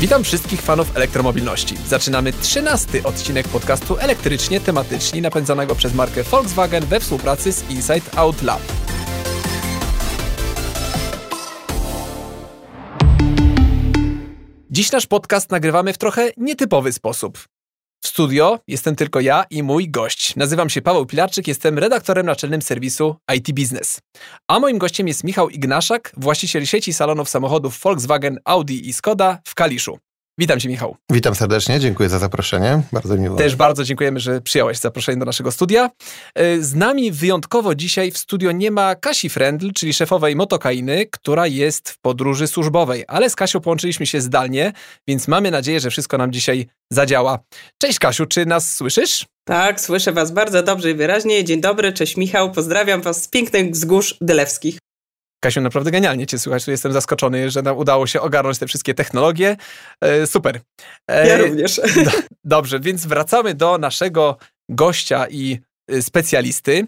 Witam wszystkich fanów elektromobilności. Zaczynamy 13 odcinek podcastu elektrycznie tematycznie napędzanego przez markę Volkswagen we współpracy z Inside Out Lab. Dziś nasz podcast nagrywamy w trochę nietypowy sposób. W studio jestem tylko ja i mój gość. Nazywam się Paweł Pilarczyk, jestem redaktorem naczelnym serwisu IT Business. A moim gościem jest Michał Ignaszak, właściciel sieci salonów samochodów Volkswagen, Audi i Skoda w Kaliszu. Witam Cię, Michał. Witam serdecznie, dziękuję za zaproszenie. Bardzo miło. Też bardzo dziękujemy, że przyjąłeś zaproszenie do naszego studia. E, z nami wyjątkowo dzisiaj w studio nie ma Kasi Frendl, czyli szefowej Motokainy, która jest w podróży służbowej, ale z Kasią połączyliśmy się zdalnie, więc mamy nadzieję, że wszystko nam dzisiaj zadziała. Cześć Kasiu, czy nas słyszysz? Tak, słyszę Was bardzo dobrze i wyraźnie. Dzień dobry, cześć Michał, pozdrawiam Was z pięknych wzgórz dylewskich. Kasiu, naprawdę genialnie Cię słychać. Jestem zaskoczony, że nam udało się ogarnąć te wszystkie technologie. E, super. E, ja również. Do, dobrze, więc wracamy do naszego gościa i y, specjalisty.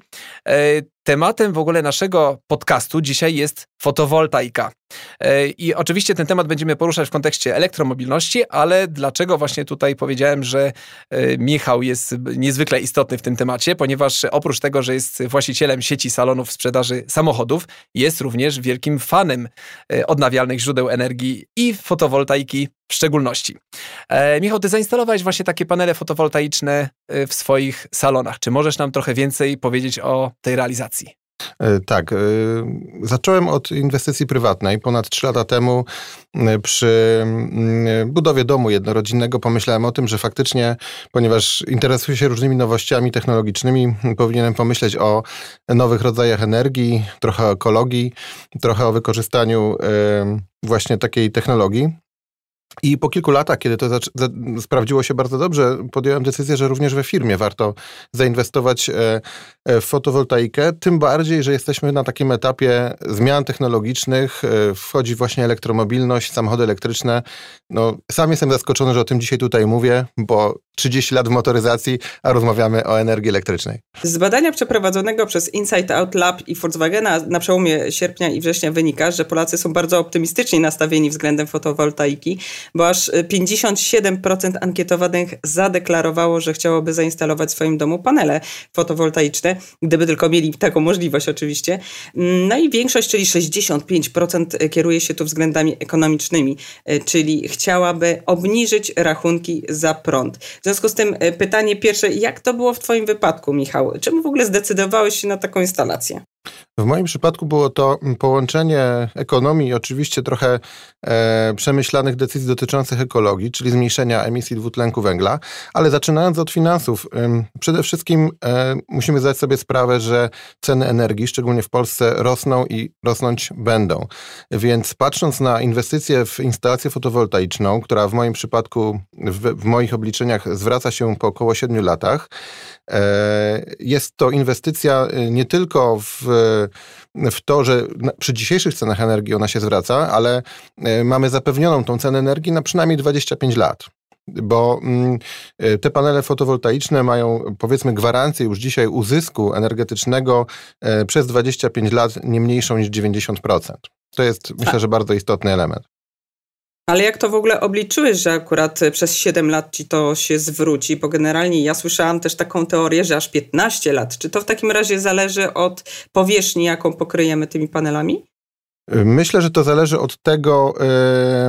Tematem w ogóle naszego podcastu dzisiaj jest fotowoltaika. E, I oczywiście ten temat będziemy poruszać w kontekście elektromobilności, ale dlaczego właśnie tutaj powiedziałem, że e, Michał jest niezwykle istotny w tym temacie, ponieważ oprócz tego, że jest właścicielem sieci salonów sprzedaży samochodów, jest również wielkim fanem e, odnawialnych źródeł energii i fotowoltaiki w szczególności. Michał, ty zainstalowałeś właśnie takie panele fotowoltaiczne w swoich salonach. Czy możesz nam trochę więcej powiedzieć o tej realizacji? E, tak. E, zacząłem od inwestycji prywatnej. Ponad 3 lata temu e, przy budowie domu jednorodzinnego pomyślałem o tym, że faktycznie, ponieważ interesuję się różnymi nowościami technologicznymi, powinienem pomyśleć o nowych rodzajach energii, trochę o ekologii, trochę o wykorzystaniu właśnie takiej technologii. I po kilku latach, kiedy to sprawdziło się bardzo dobrze, podjąłem decyzję, że również we firmie warto zainwestować e, e, w fotowoltaikę. Tym bardziej, że jesteśmy na takim etapie zmian technologicznych. E, wchodzi właśnie elektromobilność, samochody elektryczne. No, sam jestem zaskoczony, że o tym dzisiaj tutaj mówię, bo 30 lat w motoryzacji, a rozmawiamy o energii elektrycznej. Z badania przeprowadzonego przez Insight Out Lab i Volkswagena na przełomie sierpnia i września wynika, że Polacy są bardzo optymistycznie nastawieni względem fotowoltaiki bo aż 57% ankietowanych zadeklarowało, że chciałoby zainstalować w swoim domu panele fotowoltaiczne, gdyby tylko mieli taką możliwość oczywiście. No i większość, czyli 65% kieruje się tu względami ekonomicznymi, czyli chciałaby obniżyć rachunki za prąd. W związku z tym e, pytanie pierwsze, jak to było w Twoim wypadku, Michał? Czemu w ogóle zdecydowałeś się na taką instalację? W moim przypadku było to połączenie ekonomii i oczywiście trochę e, przemyślanych decyzji dotyczących ekologii, czyli zmniejszenia emisji dwutlenku węgla, ale zaczynając od finansów, e, przede wszystkim e, musimy zdać sobie sprawę, że ceny energii, szczególnie w Polsce, rosną i rosnąć będą. Więc patrząc na inwestycje w instalację fotowoltaiczną, która w moim przypadku, w, w moich obliczeniach zwraca się po około 7 latach, jest to inwestycja e, nie tylko w w to, że przy dzisiejszych cenach energii ona się zwraca, ale e, mamy zapewnioną tą cenę energii na przynajmniej 25 lat bo mm, e, te panele fotowoltaiczne mają powiedzmy gwarancję już dzisiaj uzysku energetycznego e, przez 25 lat nie mniejszą niż 90%. To jest myślę, że bardzo istotny element. Ale jak to w ogóle obliczyłeś, że akurat przez 7 lat ci to się zwróci? Bo generalnie ja słyszałam też taką teorię, że aż 15 lat. Czy to w takim razie zależy od powierzchni, jaką pokryjemy tymi panelami? Myślę, że to zależy od tego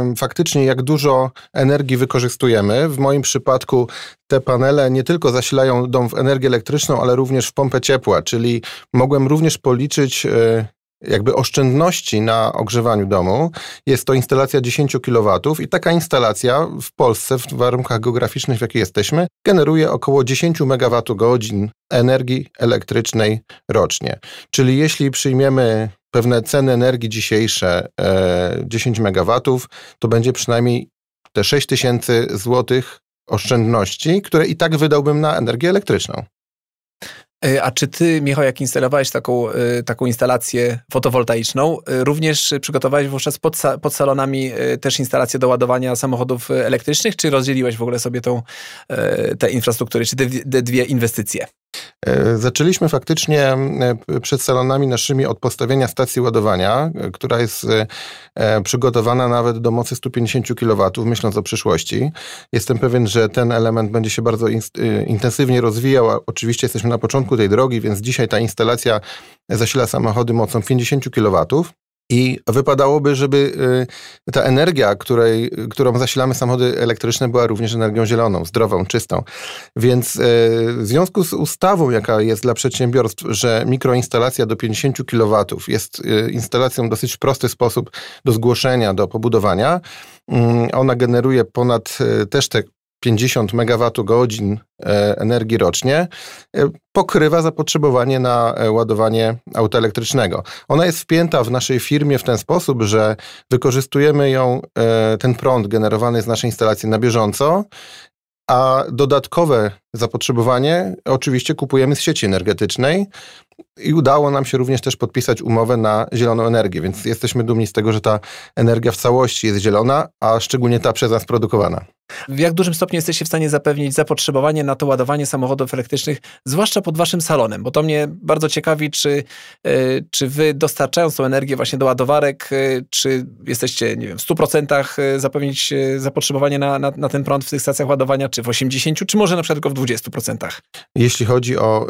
yy, faktycznie, jak dużo energii wykorzystujemy. W moim przypadku te panele nie tylko zasilają dom w energię elektryczną, ale również w pompę ciepła, czyli mogłem również policzyć yy, jakby oszczędności na ogrzewaniu domu. Jest to instalacja 10 kW i taka instalacja w Polsce, w warunkach geograficznych, w jakich jesteśmy, generuje około 10 MWh energii elektrycznej rocznie. Czyli jeśli przyjmiemy pewne ceny energii dzisiejsze, 10 e, MW, to będzie przynajmniej te 6 tysięcy złotych oszczędności, które i tak wydałbym na energię elektryczną. E, a czy ty, Michał, jak instalowałeś taką, e, taką instalację fotowoltaiczną, e, również przygotowałeś wówczas pod, pod salonami też instalację do ładowania samochodów elektrycznych, czy rozdzieliłeś w ogóle sobie tą, te infrastruktury, czy te, te dwie inwestycje? E, zaczęliśmy faktycznie e, przed salonami naszymi od postawienia stacji ładowania, e, która jest przygotowana nawet do mocy 150 kW, myśląc o przyszłości. Jestem pewien, że ten element będzie się bardzo intensywnie rozwijał. Oczywiście jesteśmy na początku tej drogi, więc dzisiaj ta instalacja zasila samochody mocą 50 kW. I wypadałoby, żeby y, ta energia, której, którą zasilamy samochody elektryczne, była również energią zieloną, zdrową, czystą. Więc y, w związku z ustawą, jaka jest dla przedsiębiorstw, że mikroinstalacja do 50 kW jest y, instalacją dosyć prosty sposób do zgłoszenia, do pobudowania, mm, ona generuje ponad też te 50 MWh e, energii rocznie, e, pokrywa zapotrzebowanie na e, ładowanie auta elektrycznego. Ona jest wpięta w naszej firmie w ten sposób, że wykorzystujemy ją, ten prąd generowany z naszej instalacji na bieżąco, a dodatkowe zapotrzebowanie oczywiście kupujemy z sieci energetycznej i udało nam się również też podpisać umowę na zieloną energię, więc jesteśmy dumni z tego, że ta energia w całości jest zielona, a szczególnie ta przez nas produkowana. W jak dużym stopniu jesteście w stanie zapewnić zapotrzebowanie na to ładowanie samochodów elektrycznych, zwłaszcza pod waszym salonem? Bo to mnie bardzo ciekawi, czy, e, czy wy dostarczając tą energię właśnie do ładowarek, e, czy jesteście, nie wiem, w 100% e, zapewnić zapotrzebowanie na, na, na ten prąd w tych stacjach ładowania, czy w 80%, czy może na przykład tylko w 20%? Jeśli chodzi o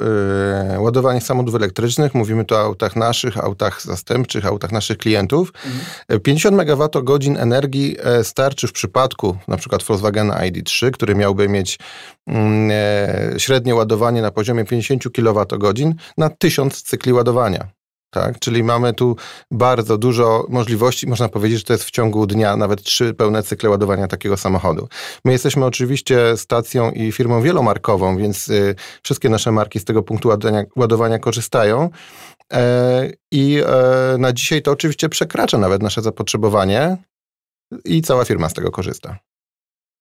ładowanie samochodów elektrycznych, mówimy tu o autach naszych, autach zastępczych, autach naszych klientów. Mhm. 50 MWh energii starczy w przypadku na przykład Volkswagen Volkswagena ID3, który miałby mieć mm, e, średnie ładowanie na poziomie 50 kWh na 1000 cykli ładowania. Tak? Czyli mamy tu bardzo dużo możliwości. Można powiedzieć, że to jest w ciągu dnia nawet trzy pełne cykle ładowania takiego samochodu. My jesteśmy oczywiście stacją i firmą wielomarkową, więc y, wszystkie nasze marki z tego punktu ładowania, ładowania korzystają. E, I e, na dzisiaj to oczywiście przekracza nawet nasze zapotrzebowanie i cała firma z tego korzysta.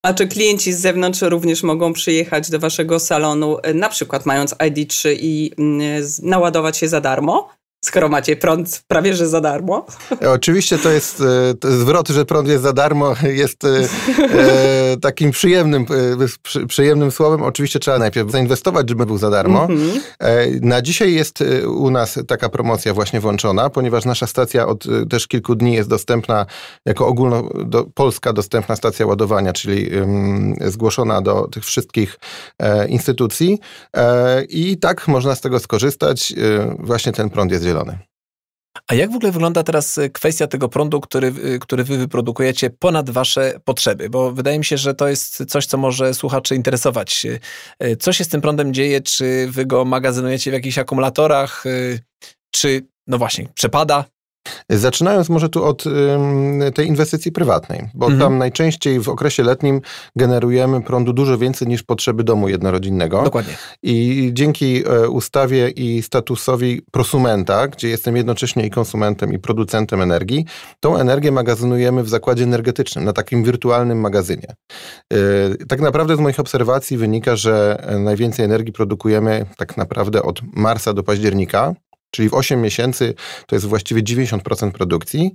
A czy klienci z zewnątrz również mogą przyjechać do waszego salonu, na przykład mając ID3 i mm, naładować się za darmo? Skoro macie prąd prawie że za darmo. E, oczywiście to jest, e, to zwrot, że prąd jest za darmo, jest e, e, takim przyjemnym, przy, przyjemnym słowem. Oczywiście trzeba najpierw zainwestować, żeby był za darmo. E, na dzisiaj jest u nas taka promocja właśnie włączona, ponieważ nasza stacja od też kilku dni jest dostępna jako ogólno do, polska dostępna stacja ładowania, czyli um, zgłoszona do tych wszystkich e, instytucji i tak można z tego skorzystać. właśnie ten prąd jest A jak w ogóle wygląda teraz y, kwestia tego prądu, który, y, który wy wyprodukujecie ponad wasze potrzeby? Bo wydaje mi się, że to jest coś, co może słuchaczy interesować. Y, co się z tym prądem dzieje? Czy wy go magazynujecie w jakichś akumulatorach? Czy, no właśnie, przepada? Zaczynając może tu od tej inwestycji prywatnej, bo mhm. tam najczęściej w okresie letnim generujemy prądu dużo więcej niż potrzeby domu jednorodzinnego. Dokładnie. I dzięki e, ustawie i statusowi prosumenta, gdzie jestem jednocześnie i konsumentem, i producentem energii, tą energię magazynujemy w zakładzie energetycznym, na takim wirtualnym magazynie. E, tak naprawdę z moich obserwacji wynika, że najwięcej energii produkujemy tak naprawdę od marca do października, Czyli w 8 miesięcy to jest właściwie 90% produkcji.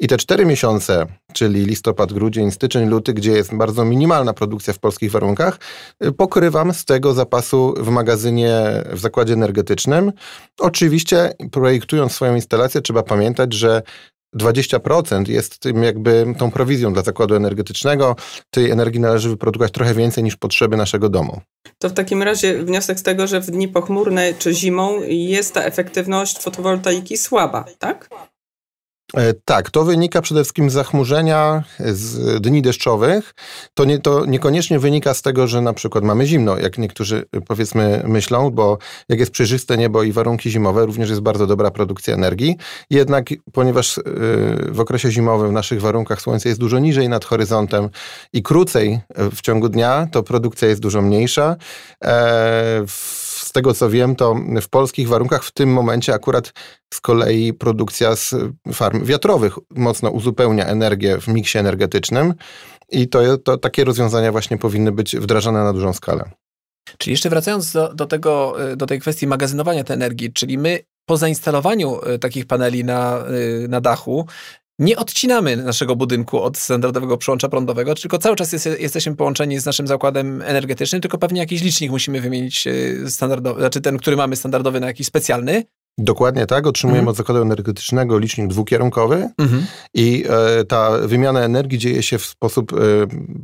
I te 4 miesiące, czyli listopad, grudzień, styczeń, luty, gdzie jest bardzo minimalna produkcja w polskich warunkach, y, pokrywam z tego zapasu w magazynie w zakładzie energetycznym. Oczywiście, projektując swoją instalację, trzeba pamiętać, że 20% jest tym jakby tą prowizją dla zakładu energetycznego. Tej energii należy wyprodukować trochę więcej niż potrzeby naszego domu. To w takim razie wniosek z tego, że w dni pochmurne czy zimą jest ta efektywność fotowoltaiki słaba, tak? E, tak, to wynika przede wszystkim z zachmurzenia, z dni deszczowych. To, nie, to niekoniecznie wynika z tego, że na przykład mamy zimno, jak niektórzy powiedzmy myślą, bo jak jest przejrzyste niebo i warunki zimowe, również jest bardzo dobra produkcja energii. Jednak ponieważ e, w okresie zimowym w naszych warunkach słońce jest dużo niżej nad horyzontem i krócej w ciągu dnia, to produkcja jest dużo mniejsza. E, z tego co wiem, to w polskich warunkach w tym momencie akurat z kolei produkcja z farm wiatrowych mocno uzupełnia energię w miksie energetycznym i to, to takie rozwiązania właśnie powinny być wdrażane na dużą skalę. Czyli jeszcze wracając do, do, tego, do tej kwestii magazynowania tej energii, czyli my po zainstalowaniu e, takich paneli na, e, na dachu nie odcinamy naszego budynku od standardowego przyłącza prądowego, tylko cały czas jest, jesteśmy połączeni z naszym zakładem energetycznym, tylko pewnie jakiś licznik musimy wymienić e, standardowy, znaczy ten, który mamy standardowy na jakiś specjalny. Dokładnie tak. Otrzymujemy mhm. od zakładu energetycznego licznik dwukierunkowy mhm. i e, ta wymiana energii dzieje się w sposób e,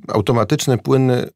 automatyczny, płynny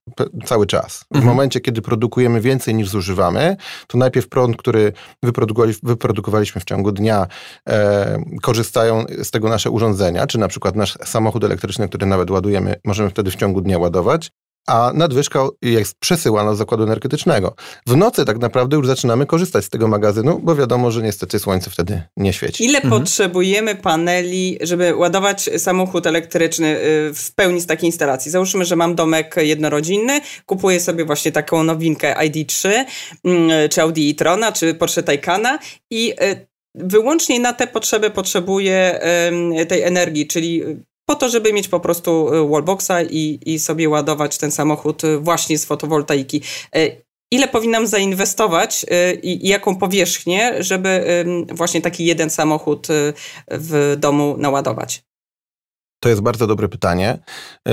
cały czas. W mhm. momencie, kiedy produkujemy więcej niż zużywamy, to najpierw prąd, który wyprodukowali, wyprodukowaliśmy w ciągu dnia, e, korzystają z tego nasze urządzenia, czy na przykład nasz samochód elektryczny, który nawet ładujemy, możemy wtedy w ciągu dnia ładować a nadwyżka jest przesyłana do zakładu energetycznego. W nocy tak naprawdę już zaczynamy korzystać z tego magazynu, bo wiadomo, że niestety słońce wtedy nie świeci. Ile mhm. potrzebujemy paneli, żeby ładować samochód elektryczny y, w pełni z takiej instalacji? Załóżmy, że mam domek jednorodzinny, kupuję sobie właśnie taką nowinkę ID3, mm, czy Audi e-trona, czy Porsche Taycana i y, wyłącznie na te potrzeby potrzebuję tej energii, czyli po to, żeby mieć po prostu y, wallboxa i, i sobie ładować ten samochód y, właśnie z fotowoltaiki. Y, ile powinnam zainwestować i, i jaką powierzchnię, żeby właśnie taki jeden samochód w domu naładować? To jest bardzo dobre pytanie.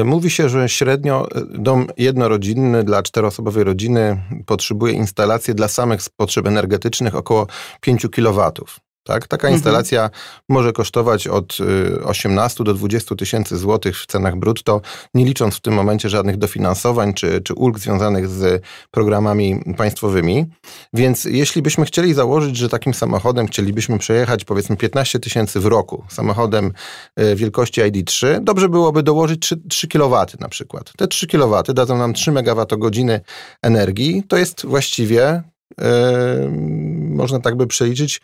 Mówi się, że średnio dom jednorodzinny dla czteroosobowej rodziny potrzebuje instalacji dla samych potrzeb energetycznych około 5 kW. Tak? Taka mhm. instalacja może kosztować od 18 y, do 20 tysięcy złotych w cenach brutto, nie licząc w tym momencie żadnych dofinansowań czy, czy ulg związanych z programami państwowymi. Więc jeśli byśmy chcieli założyć, że takim samochodem chcielibyśmy przejechać powiedzmy 15 tysięcy w roku, samochodem y, wielkości ID3, dobrze byłoby dołożyć 3, 3 kW na przykład. Te 3 kW dadzą nam 3 MWh energii. To jest właściwie Yy, można tak by przeliczyć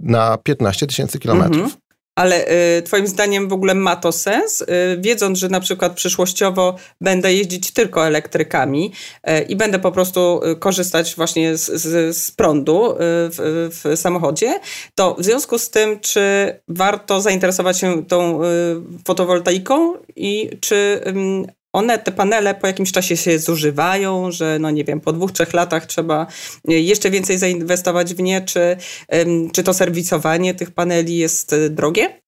na 15 tysięcy kilometrów. Mhm. Ale y, Twoim zdaniem w ogóle ma to sens, y, wiedząc, że na przykład przyszłościowo będę jeździć tylko elektrykami y, i będę po prostu y, korzystać właśnie z, z, z prądu y, w, w, samochodzie, to w związku z tym, czy warto zainteresować się tą y, fotowoltaiką i czy one, te panele po jakimś czasie się zużywają, że no nie wiem, po dwóch, trzech latach trzeba e, jeszcze więcej zainwestować w nie, czy, czy to serwisowanie tych paneli jest e, drogie?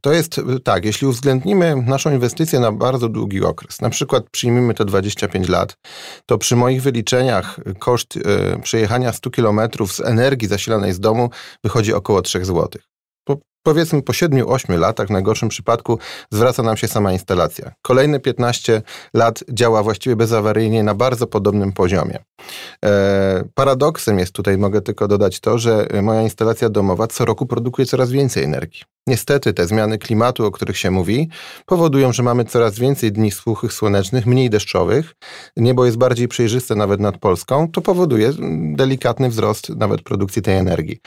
To jest tak, jeśli uwzględnimy naszą inwestycję na bardzo długi okres, na przykład przyjmijmy to 25 lat, to przy moich wyliczeniach koszt e, przejechania 100 km z energii zasilanej z domu wychodzi około 3 zł powiedzmy po 7-8 latach, w najgorszym przypadku, zwraca nam się sama instalacja. Kolejne 15 lat działa właściwie bezawaryjnie na bardzo podobnym poziomie. E, paradoksem jest tutaj, mogę tylko dodać to, że moja instalacja domowa co roku produkuje coraz więcej energii. Niestety te zmiany klimatu, o których się mówi, powodują, że mamy coraz więcej dni suchych, słonecznych, mniej deszczowych. Niebo jest bardziej przejrzyste nawet nad Polską. To powoduje delikatny wzrost nawet produkcji tej energii.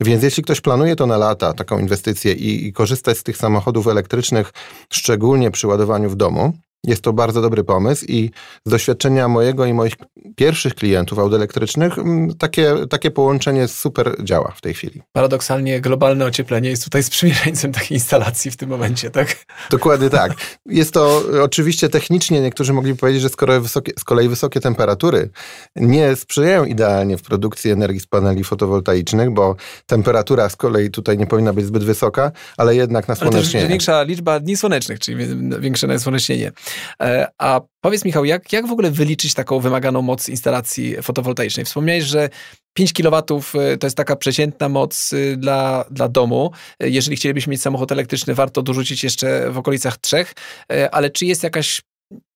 Więc jeśli ktoś planuje to na lata, taką inwestycję i, i korzystać z tych samochodów elektrycznych, szczególnie przy ładowaniu w domu, jest to bardzo dobry pomysł i z doświadczenia mojego i moich pierwszych klientów aut elektrycznych mm, takie, takie połączenie super działa w tej chwili. Paradoksalnie globalne ocieplenie jest tutaj sprzymierzeńcem takiej instalacji w tym momencie, tak? Dokładnie tak. Jest to oczywiście technicznie, niektórzy mogliby powiedzieć, że skoro wysokie, z kolei wysokie temperatury nie sprzyjają idealnie w produkcji energii z paneli fotowoltaicznych, bo temperatura z kolei tutaj nie powinna być zbyt wysoka, ale jednak na słonecznienie. Ale też większa liczba dni słonecznych, czyli większe nasłonecznienie. E, a powiedz Michał, jak, jak w ogóle wyliczyć taką wymaganą moc instalacji fotowoltaicznej? Wspomniałeś, że 5 kW e, to jest taka przeciętna moc e, dla, dla domu. Jeżeli chcielibyśmy mieć samochód elektryczny, warto dorzucić jeszcze w okolicach 3, ale czy jest jakaś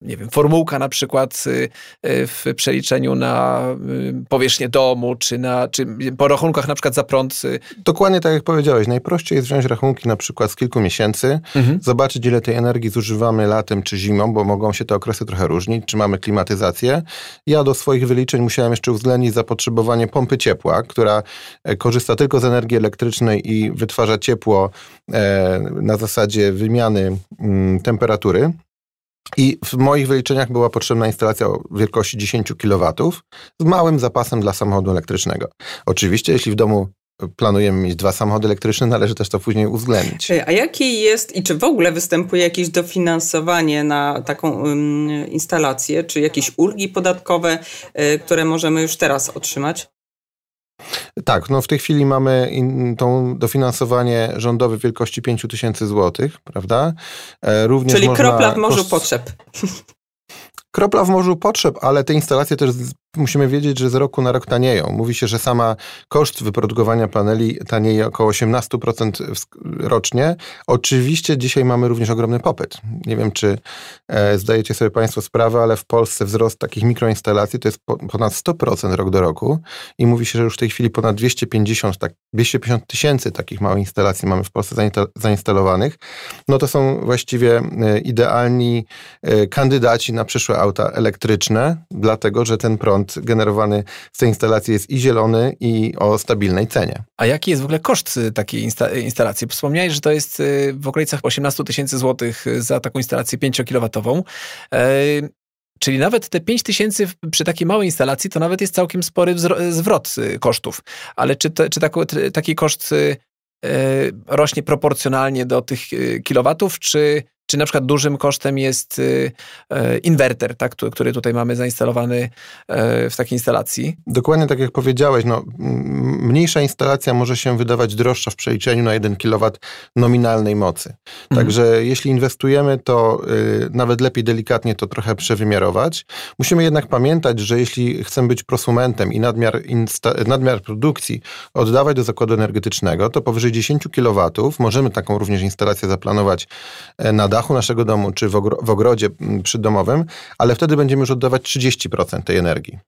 nie wiem, formułka na przykład y, y, w przeliczeniu na y, powierzchnię domu, czy, na, czy po rachunkach na przykład za prąd. Dokładnie tak jak powiedziałeś. Najprościej jest wziąć rachunki na przykład z kilku miesięcy, mhm. zobaczyć ile tej energii zużywamy latem czy zimą, bo mogą się te okresy trochę różnić, czy mamy klimatyzację. Ja do swoich wyliczeń musiałem jeszcze uwzględnić zapotrzebowanie pompy ciepła, która e, korzysta tylko z energii elektrycznej i wytwarza ciepło e, na zasadzie wymiany mm, temperatury. I w moich wyliczeniach była potrzebna instalacja o wielkości 10 kW z małym zapasem dla samochodu elektrycznego. Oczywiście, jeśli w domu planujemy mieć dwa samochody elektryczne, należy też to później uwzględnić. A jakie jest i czy w ogóle występuje jakieś dofinansowanie na taką um, instalację, czy jakieś ulgi podatkowe, y, które możemy już teraz otrzymać? Tak, no w tej chwili mamy in, tą dofinansowanie rządowe wielkości 5 tysięcy złotych, prawda? E, również Czyli kropla w morzu koszt... potrzeb. Kropla w morzu potrzeb, ale te instalacje też musimy wiedzieć, że z roku na rok tanieją. Mówi się, że sama koszt wyprodukowania paneli tanieje około 18% rocznie. Oczywiście dzisiaj mamy również ogromny popyt. Nie wiem, czy e, zdajecie sobie Państwo sprawę, ale w Polsce wzrost takich mikroinstalacji to jest po, ponad 100% rok do roku i mówi się, że już w tej chwili ponad 250, tak, 250 tysięcy takich małych instalacji mamy w Polsce zainstalowanych. No to są właściwie e, idealni e, kandydaci na przyszłe auta elektryczne, dlatego, że ten prąd prąd generowany z tej instalacji jest i zielony, i o stabilnej cenie. A jaki jest w ogóle koszt y, takiej insta instalacji? Wspomniałeś, że to jest y, w okolicach 18 tysięcy złotych y, za taką instalację 5-kilowatową. E, czyli nawet te 5 tysięcy przy takiej małej instalacji to nawet jest całkiem spory zwrot kosztów. Ale czy, to, czy taki koszt rośnie proporcjonalnie do tych kilowatów, czy czy na przykład dużym kosztem jest y, y, inwerter, tak, który tutaj mamy zainstalowany y, w takiej instalacji? Dokładnie tak jak powiedziałeś, no, mniejsza instalacja może się wydawać droższa w przeliczeniu na 1 kW nominalnej mocy. Mhm. Także jeśli inwestujemy, to nawet lepiej delikatnie to trochę przewymiarować. Musimy jednak pamiętać, że jeśli chcemy być prosumentem i nadmiar, nadmiar produkcji oddawać do zakładu energetycznego, to powyżej 10 kW możemy taką również instalację zaplanować na dachu naszego domu czy w, ogro w ogrodzie mm, przydomowym, ale wtedy będziemy już oddawać 30% tej energii.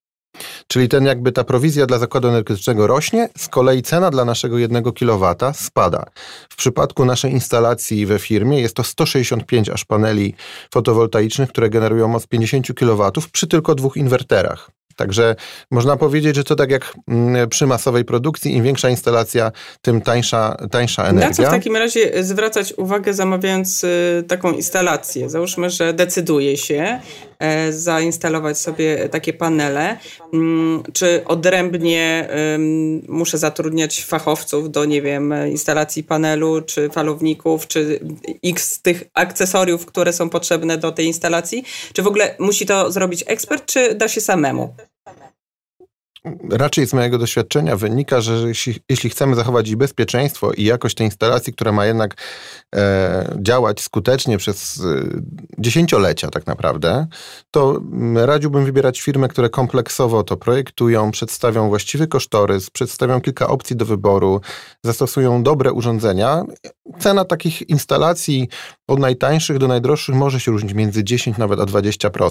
Czyli ten jakby ta prowizja dla zakładu energetycznego rośnie, z kolei cena dla naszego 1 kW spada. W przypadku naszej instalacji we firmie jest to 165 aż paneli fotowoltaicznych, które generują moc 50 kW przy tylko dwóch inwerterach. Także można powiedzieć, że to tak jak mm, przy masowej produkcji, im większa instalacja, tym tańsza, tańsza energia. Na co w takim razie zwracać uwagę zamawiając y, taką instalację? Załóżmy, że decyduje się e, zainstalować sobie takie panele. Mm, czy odrębnie muszę zatrudniać fachowców do, nie wiem, instalacji panelu, czy falowników, czy x tych akcesoriów, które są potrzebne do tej instalacji? Czy w ogóle musi to zrobić ekspert, czy da się samemu? Raczej z mojego doświadczenia wynika, że jeśli, jeśli chcemy zachować bezpieczeństwo i jakość tej instalacji, która ma jednak e, działać skutecznie przez e, dziesięciolecia tak naprawdę, to radziłbym wybierać firmy, które kompleksowo to projektują, przedstawią właściwy kosztorys, przedstawią kilka opcji do wyboru, zastosują dobre urządzenia. Cena takich instalacji od najtańszych do najdroższych może się różnić między 10 nawet a 20%.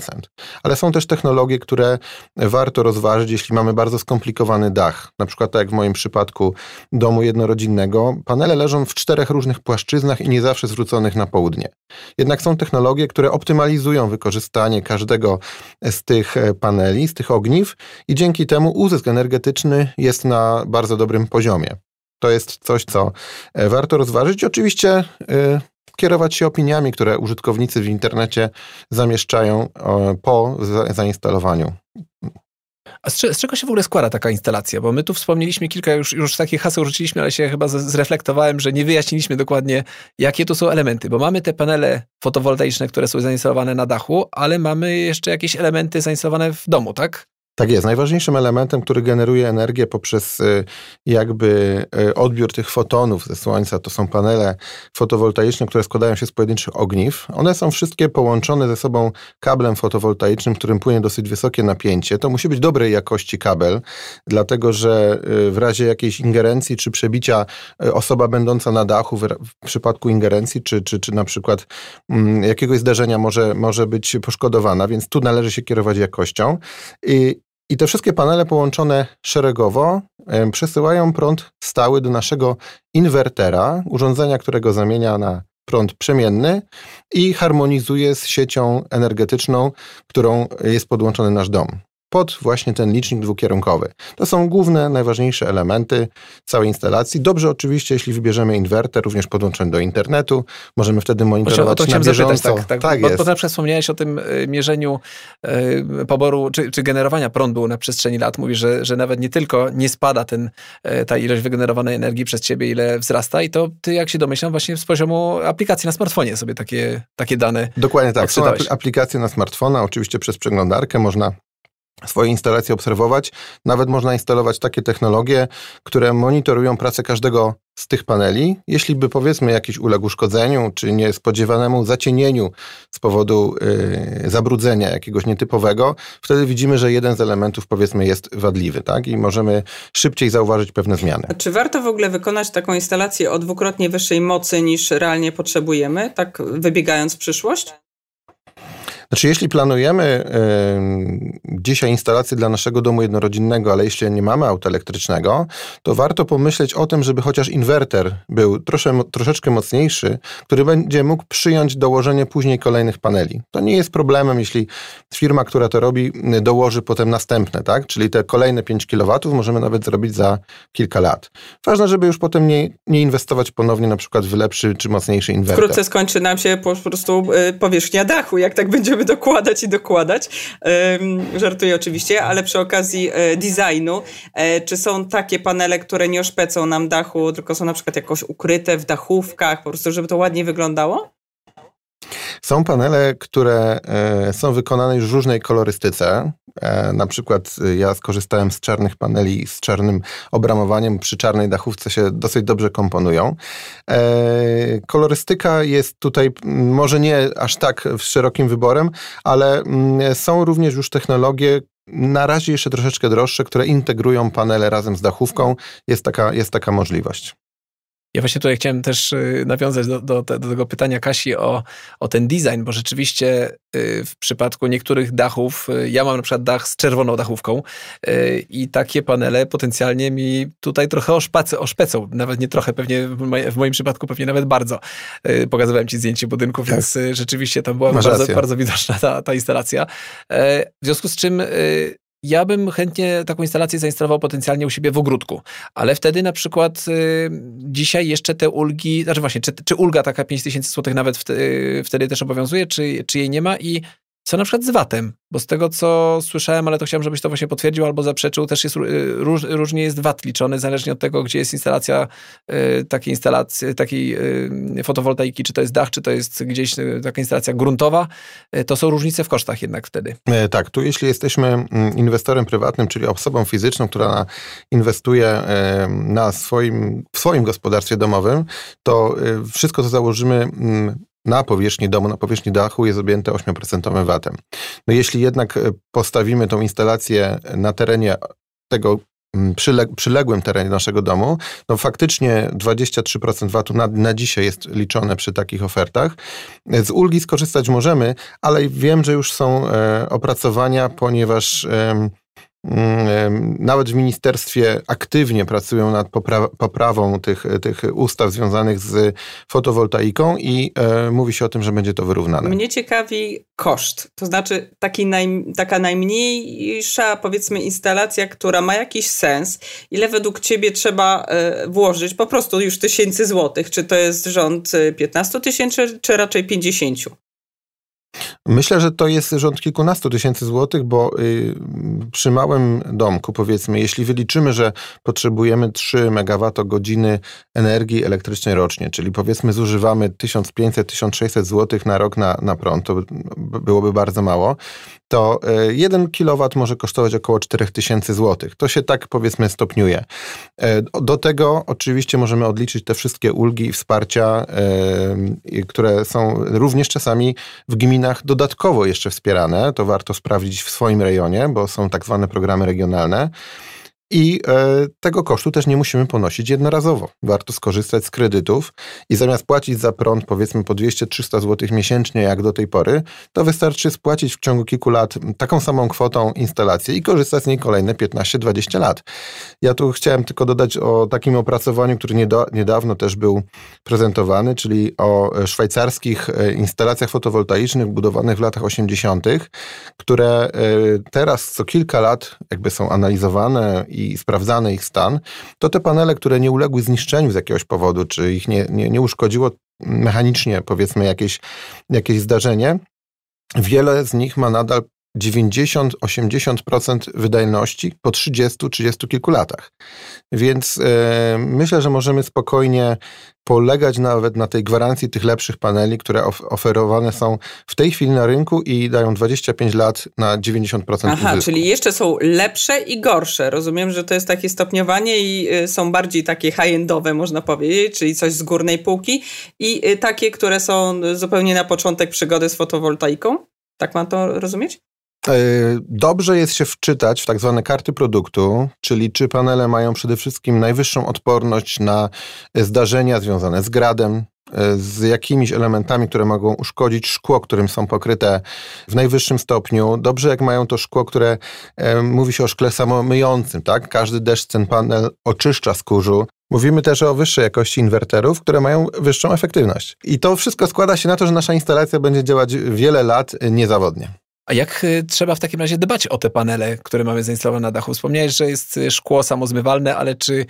Ale są też technologie, które warto rozważyć, jeśli mamy bardzo skomplikowany dach. Na przykład tak jak w moim przypadku domu jednorodzinnego, panele leżą w czterech różnych płaszczyznach i nie zawsze zwróconych na południe. Jednak są technologie, które optymalizują wykorzystanie każdego z tych e, paneli, z tych ogniw i dzięki temu uzysk energetyczny jest na bardzo dobrym poziomie. To jest coś, co e, warto rozważyć. Oczywiście yy, kierować się opiniami, które użytkownicy w internecie zamieszczają po zainstalowaniu. A z, z, czego się w ogóle składa taka instalacja? Bo my tu wspomnieliśmy kilka, już, już takich haseł rzuciliśmy, ale się chyba zreflektowałem, że nie wyjaśniliśmy dokładnie, jakie to są elementy. Bo mamy te panele fotowoltaiczne, które są zainstalowane na dachu, ale mamy jeszcze jakieś elementy zainstalowane w domu, tak? Tak jest. Najważniejszym elementem, który generuje energię poprzez y, jakby y, odbiór tych fotonów ze słońca, to są panele fotowoltaiczne, które składają się z pojedynczych ogniw. One są wszystkie połączone ze sobą kablem fotowoltaicznym, którym płynie dosyć wysokie napięcie. To musi być dobrej jakości kabel, dlatego że y, w razie jakiejś ingerencji czy przebicia osoba będąca na dachu, w przypadku ingerencji, czy, czy, czy na przykład mm, jakiegoś zdarzenia może, może być poszkodowana, więc tu należy się kierować jakością. I i te wszystkie panele połączone szeregowo przesyłają prąd stały do naszego inwertera, urządzenia, którego zamienia na prąd przemienny i harmonizuje z siecią energetyczną, którą jest podłączony nasz dom pod właśnie ten licznik dwukierunkowy. To są główne, najważniejsze elementy całej instalacji. Dobrze oczywiście, jeśli wybierzemy inwerter, również podłączony do internetu, możemy wtedy monitorować o to na bieżąco. Zapytać, tak, tak, tak bo, jest. Bo wspomniałeś o tym y, mierzeniu y, poboru, czy, czy, generowania prądu na przestrzeni lat. Mówisz, że, że nawet nie tylko nie spada ten, y, ta ilość wygenerowanej energii przez ciebie, ile wzrasta i to ty, jak się domyślam, właśnie z poziomu aplikacji na smartfonie sobie takie, takie dane Dokładnie tak. Są aplikacje na smartfona, oczywiście przez przeglądarkę można swoje instalacje obserwować. Nawet można instalować takie technologie, które monitorują pracę każdego z tych paneli. Jeśli by powiedzmy jakiś uległ uszkodzeniu, czy niespodziewanemu zacienieniu z powodu yy, zabrudzenia jakiegoś nietypowego, wtedy widzimy, że jeden z elementów powiedzmy jest wadliwy, tak? I możemy szybciej zauważyć pewne zmiany. Czy warto w ogóle wykonać taką instalację o dwukrotnie wyższej mocy niż realnie potrzebujemy, tak wybiegając w przyszłość? Znaczy, jeśli planujemy dzisiaj instalację dla naszego domu jednorodzinnego, ale jeśli nie mamy auta elektrycznego, to warto pomyśleć o tym, żeby chociaż inwerter był trosze, troszeczkę mocniejszy, który będzie mógł przyjąć dołożenie później kolejnych paneli. To nie jest problemem, jeśli firma, która to robi, dołoży potem następne, tak? Czyli te kolejne 5 kW możemy nawet zrobić za kilka lat. Ważne, żeby już potem nie, nie inwestować ponownie na przykład w lepszy czy mocniejszy inwerter. Wkrótce skończy nam się po prostu y, powierzchnia dachu, jak tak będziemy będziemy dokładać i dokładać. Żartuję oczywiście, ale przy okazji e, designu, e, czy są takie panele, które nie oszpecą nam dachu, tylko są na przykład jakoś ukryte w dachówkach, po prostu, żeby to ładnie wyglądało? Są panele, które e, są wykonane już w różnej kolorystyce. E, na przykład e, ja skorzystałem z czarnych paneli z czarnym obramowaniem. Przy czarnej dachówce się dosyć dobrze komponują. Kolorystyka jest tutaj może nie aż tak szerokim wyborem, ale są również już technologie, na razie jeszcze troszeczkę droższe, które integrują panele razem z dachówką. Jest taka, jest taka możliwość. Ja właśnie tutaj chciałem też y, nawiązać do, do, do, tego pytania Kasi o, o ten design, bo rzeczywiście y, w przypadku niektórych dachów, y, ja mam na przykład dach z czerwoną dachówką i takie panele potencjalnie mi tutaj trochę oszpacy, oszpecą, nawet nie trochę, pewnie w moim przypadku pewnie nawet bardzo. Pokazywałem ci zdjęcie budynku, tak. więc rzeczywiście tam była bardzo, bardzo widoczna ta, ta instalacja. W związku z czym ja bym chętnie taką instalację zainstalował potencjalnie u siebie w ogródku, ale wtedy na przykład y, dzisiaj jeszcze te ulgi, znaczy właśnie, czy, czy ulga taka 5000 zł nawet wtedy, wtedy też obowiązuje, czy, czy jej nie ma i co na przykład z VAT-em? Bo z tego, co słyszałem, ale to chciałem, żebyś to właśnie potwierdził albo zaprzeczył, też jest, y, róż, różnie jest VAT liczony, zależnie od tego, gdzie jest instalacja y, takiej instalacji, takiej y, fotowoltaiki, czy to jest dach, czy to jest gdzieś taka instalacja gruntowa, to są różnice w kosztach jednak wtedy. E, tak, tu jeśli jesteśmy mm, inwestorem prywatnym, czyli osobą fizyczną, która inwestuje e, na swoim, w swoim gospodarstwie domowym, to wszystko, co założymy mm, na powierzchni domu, na powierzchni dachu jest objęte 8% VAT-em. No jeśli jednak e, postawimy tą instalację na terenie tego mm, przyleg przyległym terenie naszego domu, no faktycznie 23% VAT-u na, na dzisiaj jest liczone przy takich ofertach. Z ulgi skorzystać możemy, ale wiem, że już są e, opracowania, ponieważ e, nawet w ministerstwie aktywnie pracują nad popra poprawą tych, tych ustaw związanych z fotowoltaiką i e, mówi się o tym, że będzie to wyrównane. Mnie ciekawi koszt, to znaczy taki naj, taka najmniejsza powiedzmy instalacja, która ma jakiś sens, ile według ciebie trzeba e, włożyć po prostu już tysięcy złotych, czy to jest rząd 15 tysięcy, czy raczej 50? Myślę, że to jest rząd kilkunastu tysięcy złotych, bo y, przy małym domku, powiedzmy, jeśli wyliczymy, że potrzebujemy 3 MWh energii elektrycznej rocznie, czyli powiedzmy zużywamy 1500-1600 złotych na rok na, na prąd, to byłoby bardzo mało, to 1 y, kW może kosztować około 4000 złotych. To się tak powiedzmy stopniuje. E, do tego oczywiście możemy odliczyć te wszystkie ulgi i wsparcia, e, które są również czasami w gminach do dodatkowo jeszcze wspierane, to warto sprawdzić w swoim rejonie, bo są tak zwane programy regionalne. I e, tego kosztu też nie musimy ponosić jednorazowo. Warto skorzystać z kredytów i zamiast płacić za prąd powiedzmy po 200-300 zł miesięcznie jak do tej pory, to wystarczy spłacić w ciągu kilku lat taką samą kwotą instalację i korzystać z niej kolejne 15-20 lat. Ja tu chciałem tylko dodać o takim opracowaniu, który niedawno też był prezentowany, czyli o szwajcarskich e, instalacjach fotowoltaicznych budowanych w latach 80., które e, teraz co kilka lat jakby są analizowane i sprawdzany ich stan, to te panele, które nie uległy zniszczeniu z jakiegoś powodu, czy ich nie, nie, nie uszkodziło mechanicznie, powiedzmy, jakieś, jakieś zdarzenie, wiele z nich ma nadal 90-80% wydajności po 30-30 kilku latach. Więc e, myślę, że możemy spokojnie polegać nawet na tej gwarancji tych lepszych paneli, które of oferowane są w tej chwili na rynku i dają 25 lat na 90% Aha, uzysku. czyli jeszcze są lepsze i gorsze. Rozumiem, że to jest takie stopniowanie i y, są bardziej takie high-endowe, można powiedzieć, czyli coś z górnej półki i y, takie, które są zupełnie na początek przygody z fotowoltaiką. Tak mam to rozumieć? E, dobrze jest się wczytać w tak zwane karty produktu, czyli czy panele mają przede wszystkim najwyższą odporność na zdarzenia związane z gradem, e, z jakimiś elementami, które mogą uszkodzić szkło, którym są pokryte w najwyższym stopniu. Dobrze, jak mają to szkło, które mówi się o szkle samomyjącym, tak? Każdy deszcz ten panel oczyszcza z kurzu. Mówimy też o wyższej jakości inwerterów, które mają wyższą efektywność. I to wszystko składa się na to, że nasza instalacja będzie działać wiele lat niezawodnie. A jak y, trzeba w takim razie dbać o te panele, które mamy zainstalowane na dachu? Wspomniałeś, że jest y, szkło samozmywalne, ale czy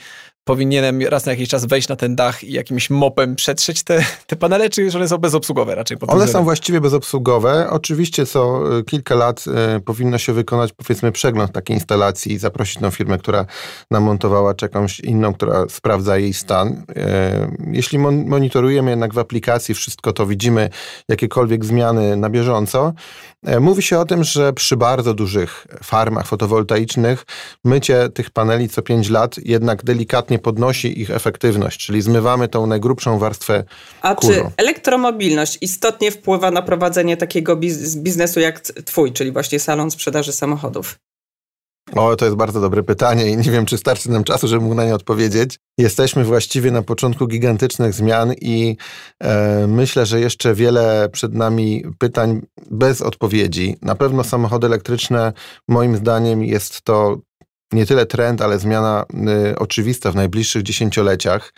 powinienem raz na jakiś czas wejść na ten dach i jakimś mopem przetrzeć te, te panele, czy one są bezobsługowe raczej? One są właściwie bezobsługowe. Oczywiście co y, kilka lat y, powinno się wykonać powiedzmy przegląd takiej instalacji i zaprosić tą firmę, która namontowała, czy jakąś inną, która sprawdza jej stan. Y, jeśli mon monitorujemy jednak w aplikacji wszystko to, widzimy jakiekolwiek zmiany na bieżąco, y, mówi się o tym, że przy bardzo dużych farmach fotowoltaicznych mycie tych paneli co 5 lat jednak delikatnie podnosi ich efektywność, czyli zmywamy tą najgrubszą warstwę A kurzu. czy elektromobilność istotnie wpływa na prowadzenie takiego biznesu jak twój, czyli właśnie salon sprzedaży samochodów? O, to jest bardzo dobre pytanie i nie wiem, czy starczy nam czasu, żeby mógł na nie odpowiedzieć. Jesteśmy właściwie na początku gigantycznych zmian i e, myślę, że jeszcze wiele przed nami pytań bez odpowiedzi. Na pewno samochody elektryczne, moim zdaniem, jest to nie tyle trend, ale zmiana y, oczywista w najbliższych dziesięcioleciach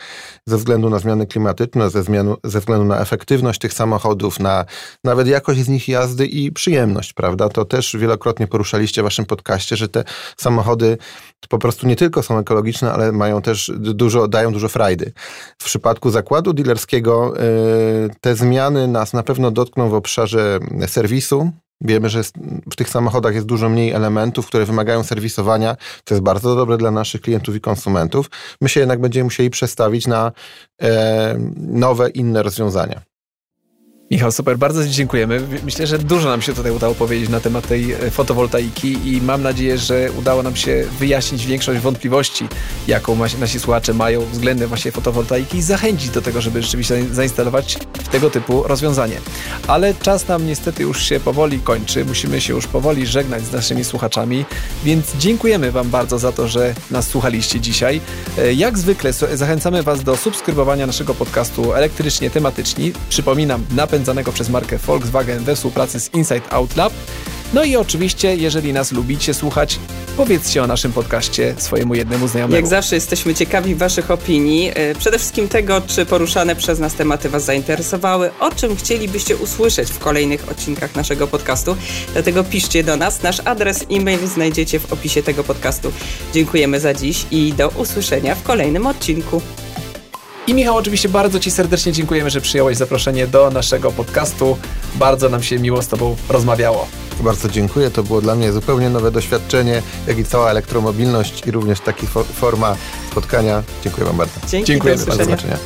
ze względu na zmiany klimatyczne, ze, zmianu, ze względu na efektywność tych samochodów, na nawet jakość z nich jazdy i przyjemność, prawda? To też wielokrotnie poruszaliście w waszym podcaście, że te samochody po prostu nie tylko są ekologiczne, ale mają też dużo, dają dużo frajdy. W przypadku zakładu dealerskiego y, te zmiany nas na pewno dotkną w obszarze serwisu, Wiemy, że w tych samochodach jest dużo mniej elementów, które wymagają serwisowania. To jest bardzo dobre dla naszych klientów i konsumentów. My się jednak będziemy musieli przestawić na e, nowe, inne rozwiązania. Michał, super, bardzo dziękujemy. Myślę, że dużo nam się tutaj udało powiedzieć na temat tej e, fotowoltaiki i mam nadzieję, że udało nam się wyjaśnić większość wątpliwości, jaką nasi słuchacze mają względem właśnie fotowoltaiki i zachęcić do tego, żeby rzeczywiście zainstalować tego typu rozwiązanie. Ale czas nam niestety już się powoli kończy. Musimy się już powoli żegnać z naszymi słuchaczami, więc dziękujemy Wam bardzo za to, że nas słuchaliście dzisiaj. E, jak zwykle zachęcamy Was do subskrybowania naszego podcastu elektrycznie tematyczni. Przypominam, napęd napędzanego przez markę Volkswagen we współpracy z Inside Out Lab. No i oczywiście, jeżeli nas lubicie słuchać, powiedzcie o naszym podcaście swojemu jednemu znajomemu. Jak zawsze jesteśmy ciekawi Waszych opinii. E, przede wszystkim tego, czy poruszane przez nas tematy Was zainteresowały, o czym chcielibyście usłyszeć w kolejnych odcinkach naszego podcastu. Dlatego piszcie do nas. Nasz adres e-mail znajdziecie w opisie tego podcastu. Dziękujemy za dziś i do usłyszenia w kolejnym odcinku. I Michał, oczywiście bardzo Ci serdecznie dziękujemy, że przyjąłeś zaproszenie do naszego podcastu. Bardzo nam się miło z Tobą rozmawiało. Bardzo dziękuję. To było dla mnie zupełnie nowe doświadczenie, jak i cała elektromobilność i również taka forma spotkania. Dziękuję Wam bardzo. Dzięki, Dziękuję do Do zobaczenia.